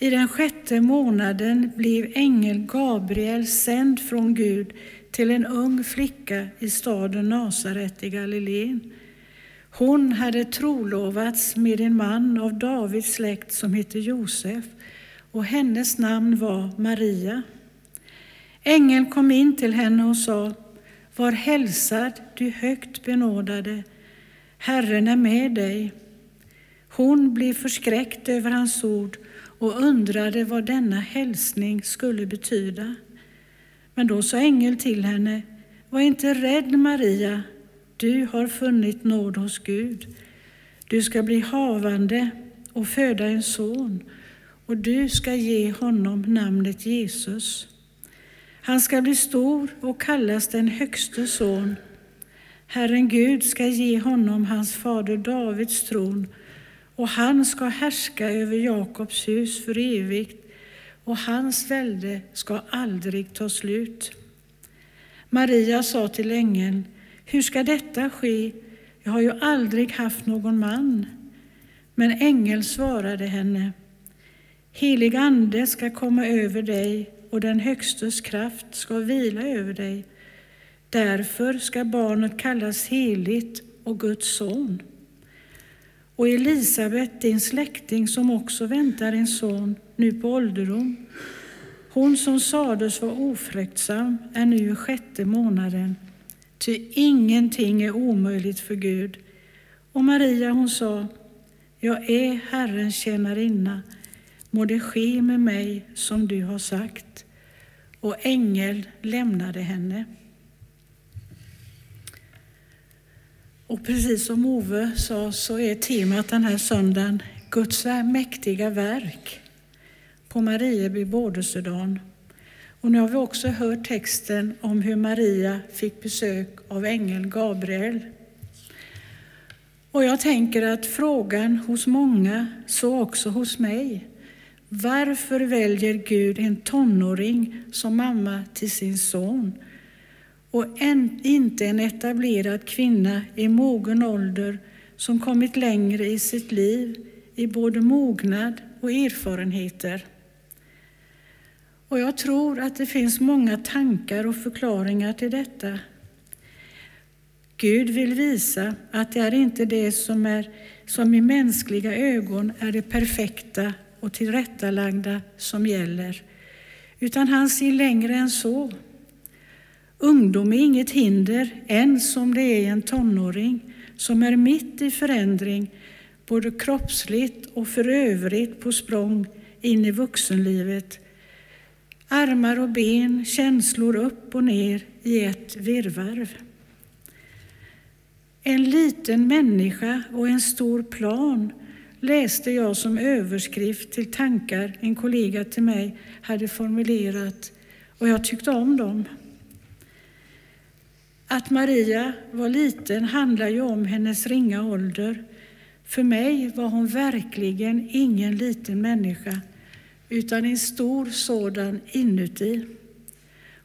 I den sjätte månaden blev ängeln Gabriel sänd från Gud till en ung flicka i staden Nasaret i Galileen. Hon hade trolovats med en man av Davids släkt som hette Josef och hennes namn var Maria. Ängeln kom in till henne och sa Var hälsad, du högt benådade, Herren är med dig. Hon blev förskräckt över hans ord och undrade vad denna hälsning skulle betyda. Men då sa ängeln till henne, var inte rädd Maria, du har funnit nåd hos Gud. Du ska bli havande och föda en son och du ska ge honom namnet Jesus. Han ska bli stor och kallas den högste son. Herren Gud ska ge honom hans fader Davids tron och han ska härska över Jakobs hus för evigt och hans välde ska aldrig ta slut. Maria sa till ängeln, hur ska detta ske? Jag har ju aldrig haft någon man. Men ängeln svarade henne, helig ande ska komma över dig och den Högstes kraft ska vila över dig. Därför ska barnet kallas heligt och Guds son. Och Elisabet, din släkting som också väntar en son, nu på ålderdom, hon som sades vara ofruktsam är nu i sjätte månaden, ty ingenting är omöjligt för Gud. Och Maria hon sa, jag är Herrens tjänarinna, må det ske med mig som du har sagt. Och ängel lämnade henne. Och precis som Ove sa så är temat den här söndagen Guds mäktiga verk på Marieby Bådesudan. Och nu har vi också hört texten om hur Maria fick besök av ängeln Gabriel. Och jag tänker att frågan hos många, så också hos mig, varför väljer Gud en tonåring som mamma till sin son och en, inte en etablerad kvinna i mogen ålder som kommit längre i sitt liv i både mognad och erfarenheter? Och jag tror att det finns många tankar och förklaringar till detta. Gud vill visa att det är inte det som, är, som i mänskliga ögon är det perfekta och tillrättalagda som gäller, utan han ser längre än så. Ungdom är inget hinder, ens om det är en tonåring som är mitt i förändring, både kroppsligt och för övrigt på språng in i vuxenlivet Armar och ben, känslor upp och ner i ett virrvarr. En liten människa och en stor plan läste jag som överskrift till tankar en kollega till mig hade formulerat och jag tyckte om dem. Att Maria var liten handlar ju om hennes ringa ålder. För mig var hon verkligen ingen liten människa utan en stor sådan inuti.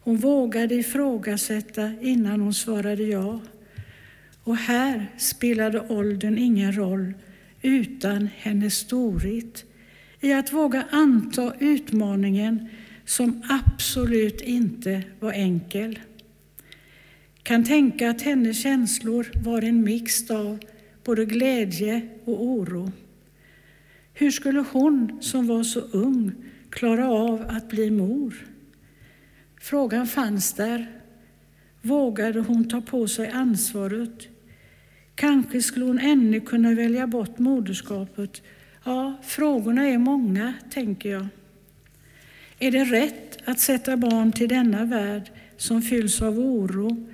Hon vågade ifrågasätta innan hon svarade ja. Och här spelade åldern ingen roll, utan hennes storhet i att våga anta utmaningen som absolut inte var enkel. Kan tänka att hennes känslor var en mix av både glädje och oro. Hur skulle hon, som var så ung, klara av att bli mor? Frågan fanns där. Vågade hon ta på sig ansvaret? Kanske skulle hon ännu kunna välja bort moderskapet. Ja, frågorna är många, tänker jag. Är det rätt att sätta barn till denna värld som fylls av oro?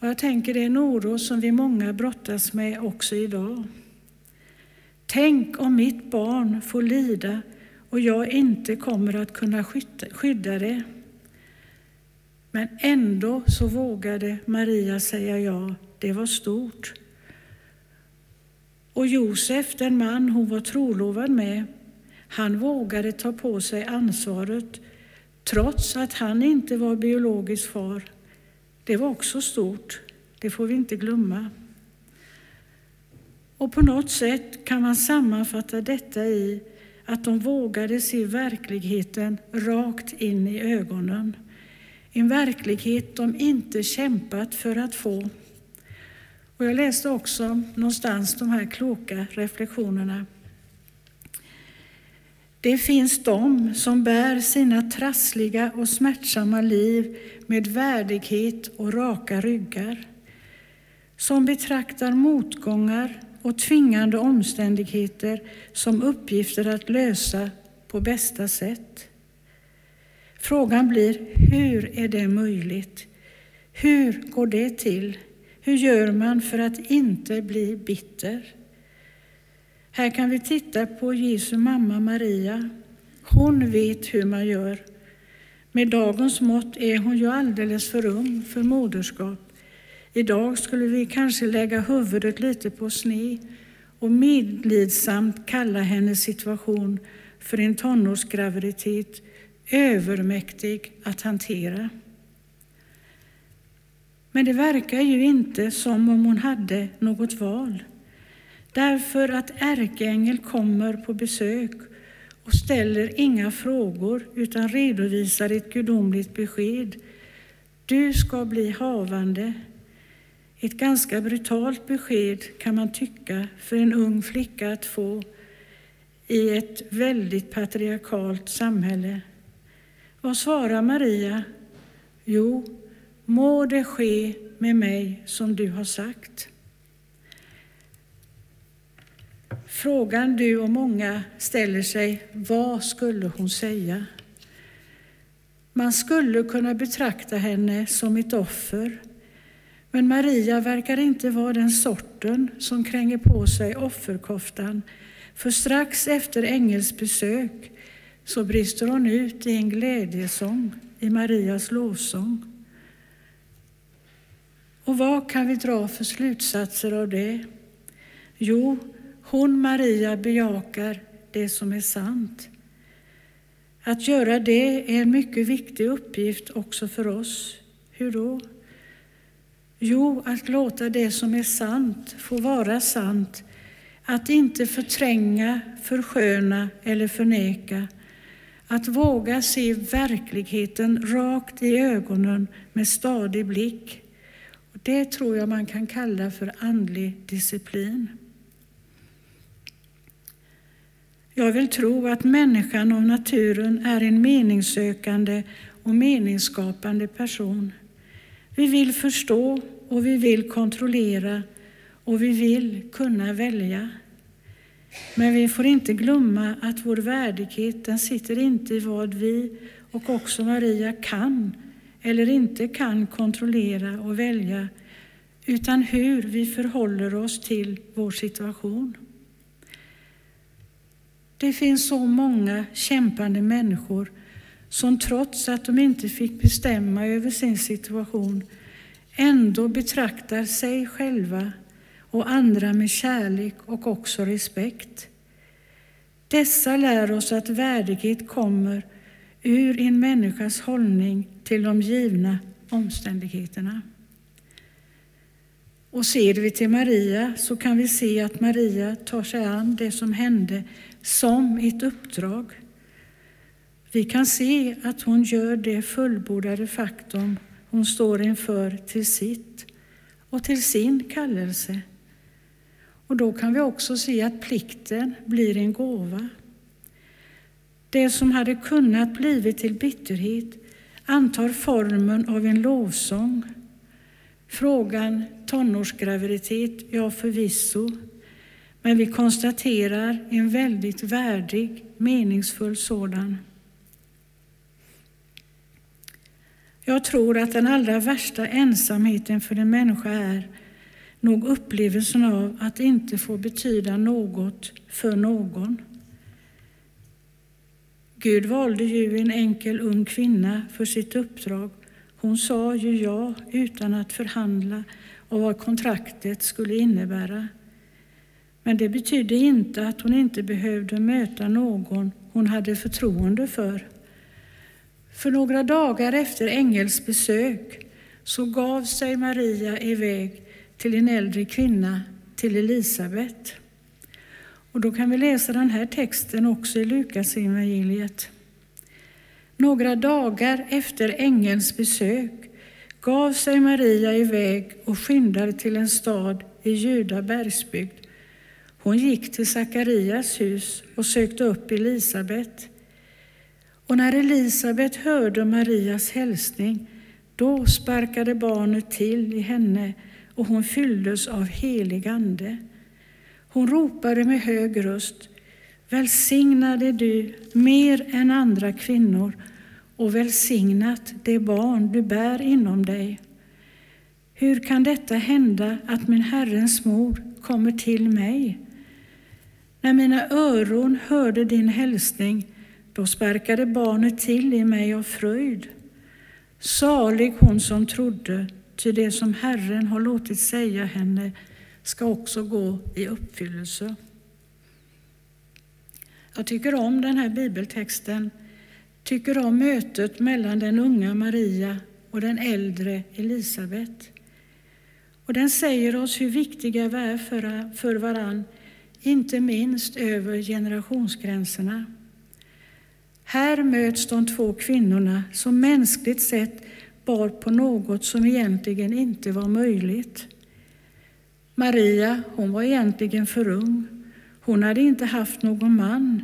Och jag tänker det är en oro som vi många brottas med också idag. Tänk om mitt barn får lida och jag inte kommer att kunna skydda det. Men ändå så vågade Maria säga ja. Det var stort. Och Josef, den man hon var trolovad med, han vågade ta på sig ansvaret trots att han inte var biologisk far. Det var också stort. Det får vi inte glömma. Och på något sätt kan man sammanfatta detta i att de vågade se verkligheten rakt in i ögonen. En verklighet de inte kämpat för att få. Och jag läste också någonstans de här kloka reflektionerna. Det finns de som bär sina trassliga och smärtsamma liv med värdighet och raka ryggar. Som betraktar motgångar och tvingande omständigheter som uppgifter att lösa på bästa sätt. Frågan blir, hur är det möjligt? Hur går det till? Hur gör man för att inte bli bitter? Här kan vi titta på Jesu mamma Maria. Hon vet hur man gör. Med dagens mått är hon ju alldeles för ung för moderskap. Idag skulle vi kanske lägga huvudet lite på sne och medlidsamt kalla hennes situation för en tonårsgraviditet övermäktig att hantera. Men det verkar ju inte som om hon hade något val. Därför att ärkeängel kommer på besök och ställer inga frågor utan redovisar ett gudomligt besked. Du ska bli havande. Ett ganska brutalt besked kan man tycka för en ung flicka att få i ett väldigt patriarkalt samhälle. Vad svarar Maria? Jo, må det ske med mig som du har sagt. Frågan du och många ställer sig, vad skulle hon säga? Man skulle kunna betrakta henne som ett offer, men Maria verkar inte vara den sorten som kränger på sig offerkoftan, för strax efter Engels besök så brister hon ut i en glädjesång, i Marias lovsång. Och vad kan vi dra för slutsatser av det? Jo, hon, Maria, bejakar det som är sant. Att göra det är en mycket viktig uppgift också för oss. Hur då? Jo, att låta det som är sant få vara sant. Att inte förtränga, försköna eller förneka. Att våga se verkligheten rakt i ögonen med stadig blick. Det tror jag man kan kalla för andlig disciplin. Jag vill tro att människan av naturen är en meningssökande och meningsskapande person. Vi vill förstå och vi vill kontrollera och vi vill kunna välja. Men vi får inte glömma att vår värdighet den sitter inte i vad vi och också Maria kan eller inte kan kontrollera och välja, utan hur vi förhåller oss till vår situation. Det finns så många kämpande människor som trots att de inte fick bestämma över sin situation ändå betraktar sig själva och andra med kärlek och också respekt. Dessa lär oss att värdighet kommer ur en människas hållning till de givna omständigheterna. Och ser vi till Maria så kan vi se att Maria tar sig an det som hände som ett uppdrag. Vi kan se att hon gör det fullbordade faktum hon står inför till sitt och till sin kallelse. Och då kan vi också se att plikten blir en gåva. Det som hade kunnat blivit till bitterhet antar formen av en lovsång. Frågan tonårsgraviditet, ja förvisso, men vi konstaterar en väldigt värdig, meningsfull sådan. Jag tror att den allra värsta ensamheten för en människa är nog upplevelsen av att inte få betyda något för någon. Gud valde ju en enkel ung kvinna för sitt uppdrag. Hon sa ju ja utan att förhandla och vad kontraktet skulle innebära. Men det betydde inte att hon inte behövde möta någon hon hade förtroende för. För några dagar efter Engels besök så gav sig Maria iväg till en äldre kvinna, till Elisabet. Och då kan vi läsa den här texten också i Lukas evangeliet. Några dagar efter ängelns besök gav sig Maria iväg och skyndade till en stad i Juda bergsbygd. Hon gick till Sakarias hus och sökte upp Elisabet. Och när Elisabet hörde Marias hälsning, då sparkade barnet till i henne och hon fylldes av helig ande. Hon ropade med hög röst, Välsignad är du mer än andra kvinnor och välsignat det barn du bär inom dig. Hur kan detta hända att min Herrens mor kommer till mig? När mina öron hörde din hälsning, då sparkade barnet till i mig av fröjd. Salig hon som trodde, ty det som Herren har låtit säga henne ska också gå i uppfyllelse. Jag tycker om den här bibeltexten, tycker om mötet mellan den unga Maria och den äldre Elisabet. Och den säger oss hur viktiga vi är för, för varann, inte minst över generationsgränserna. Här möts de två kvinnorna som mänskligt sett bar på något som egentligen inte var möjligt. Maria, hon var egentligen för ung. Hon hade inte haft någon man,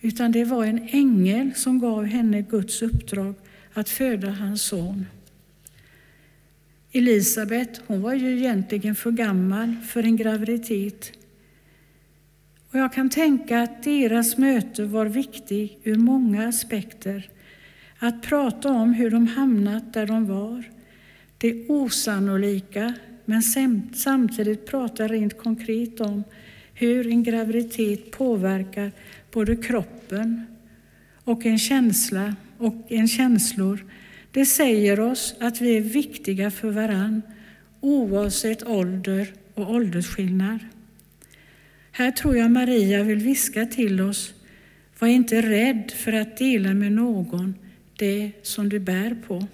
utan det var en ängel som gav henne Guds uppdrag att föda hans son. Elisabet, hon var ju egentligen för gammal för en graviditet. Och jag kan tänka att deras möte var viktigt ur många aspekter. Att prata om hur de hamnat där de var, det osannolika, men samtidigt prata rent konkret om hur en graviditet påverkar både kroppen och en känsla och en känslor. Det säger oss att vi är viktiga för varann oavsett ålder och åldersskillnad. Här tror jag Maria vill viska till oss, var inte rädd för att dela med någon det som du bär på.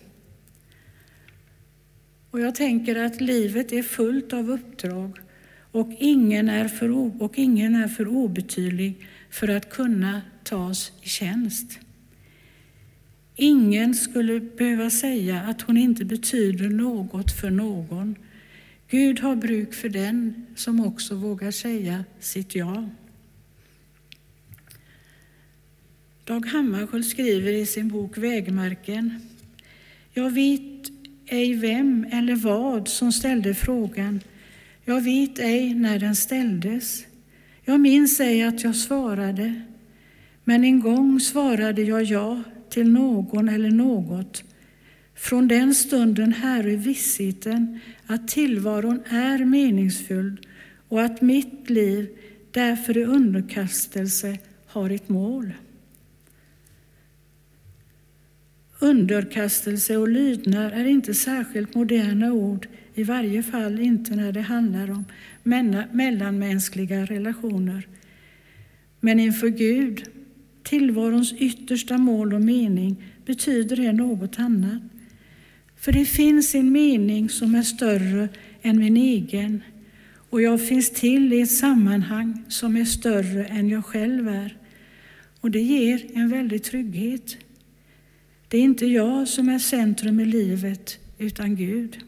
Och jag tänker att livet är fullt av uppdrag och ingen är för, och ingen är för obetydlig för att kunna tas i tjänst. Ingen skulle behöva säga att hon inte betyder något för någon. Gud har bruk för den som också vågar säga sitt ja. Dag Hammarskjöld skriver i sin bok Vägmarken. Jag vet ej vem eller vad som ställde frågan. Jag vet ej när den ställdes. Jag minns ej att jag svarade. Men en gång svarade jag ja till någon eller något. Från den stunden här är vissheten att tillvaron är meningsfull och att mitt liv därför i underkastelse har ett mål. Underkastelse och lydnad är inte särskilt moderna ord, i varje fall inte när det handlar om mellanmänskliga relationer. Men inför Gud, tillvarons yttersta mål och mening, betyder det något annat. För det finns en mening som är större än min egen och jag finns till i ett sammanhang som är större än jag själv är. Och det ger en väldig trygghet. Det är inte jag som är centrum i livet, utan Gud.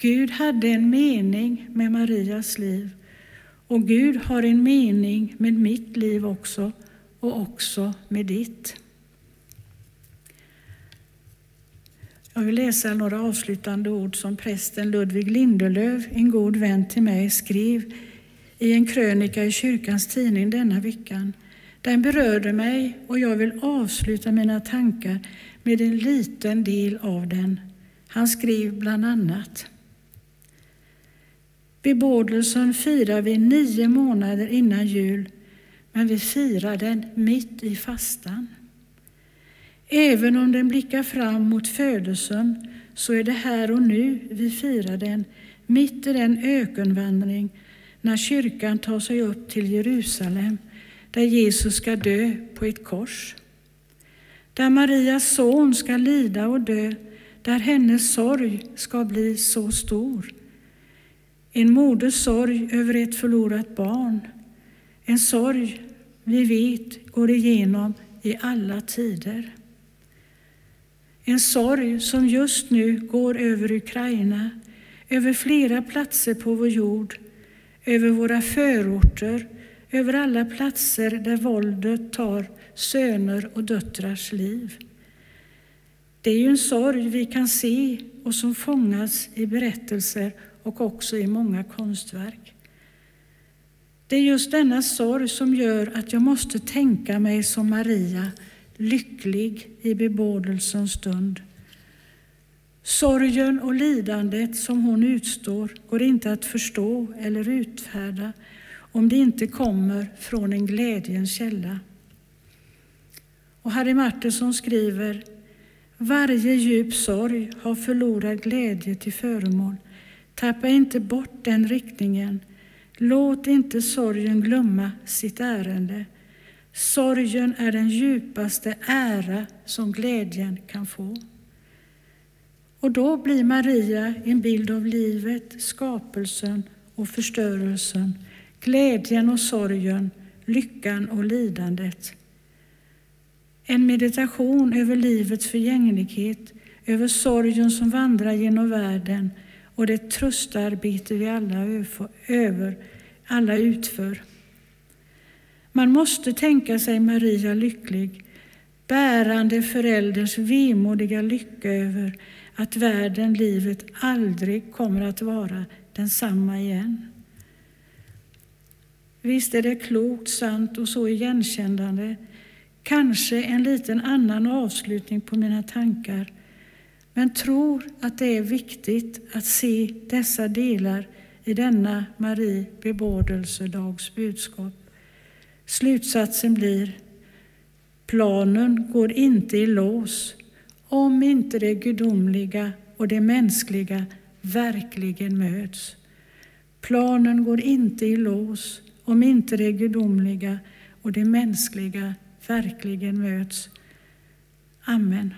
Gud hade en mening med Marias liv och Gud har en mening med mitt liv också och också med ditt. Jag vill läsa några avslutande ord som prästen Ludvig Lindelöf, en god vän till mig, skrev i en krönika i kyrkans tidning denna veckan. Den berörde mig och jag vill avsluta mina tankar med en liten del av den. Han skrev bland annat Bebådelsen firar vi nio månader innan jul, men vi firar den mitt i fastan. Även om den blickar fram mot födelsen så är det här och nu vi firar den, mitt i den ökenvandring när kyrkan tar sig upp till Jerusalem där Jesus ska dö på ett kors. Där Marias son ska lida och dö, där hennes sorg ska bli så stor. En moders sorg över ett förlorat barn, En sorg vi vet går igenom i alla tider. En sorg som just nu går över Ukraina, över flera platser på vår jord, över våra förorter, över alla platser där våldet tar söner och döttrars liv. Det är ju en sorg vi kan se och som fångas i berättelser och också i många konstverk. Det är just denna sorg som gör att jag måste tänka mig som Maria, lycklig i bebådelsens stund. Sorgen och lidandet som hon utstår går inte att förstå eller utfärda om det inte kommer från en glädjens källa. Och Harry Martinsson skriver varje djup sorg har förlorad glädje till föremål. Tappa inte bort den riktningen. Låt inte sorgen glömma sitt ärende. Sorgen är den djupaste ära som glädjen kan få. Och då blir Maria en bild av livet, skapelsen och förstörelsen, glädjen och sorgen, lyckan och lidandet. En meditation över livets förgänglighet, över sorgen som vandrar genom världen och det tröstarbete vi alla, över, alla utför. Man måste tänka sig Maria lycklig, bärande förälderns vemodiga lycka över att världen, livet, aldrig kommer att vara densamma igen. Visst är det klokt, sant och så igenkännande Kanske en liten annan avslutning på mina tankar, men tror att det är viktigt att se dessa delar i denna Marie bebådelsedags budskap. Slutsatsen blir planen går inte i lås om inte det gudomliga och det mänskliga verkligen möts. Planen går inte i lås om inte det gudomliga och det mänskliga verkligen möts. Amen.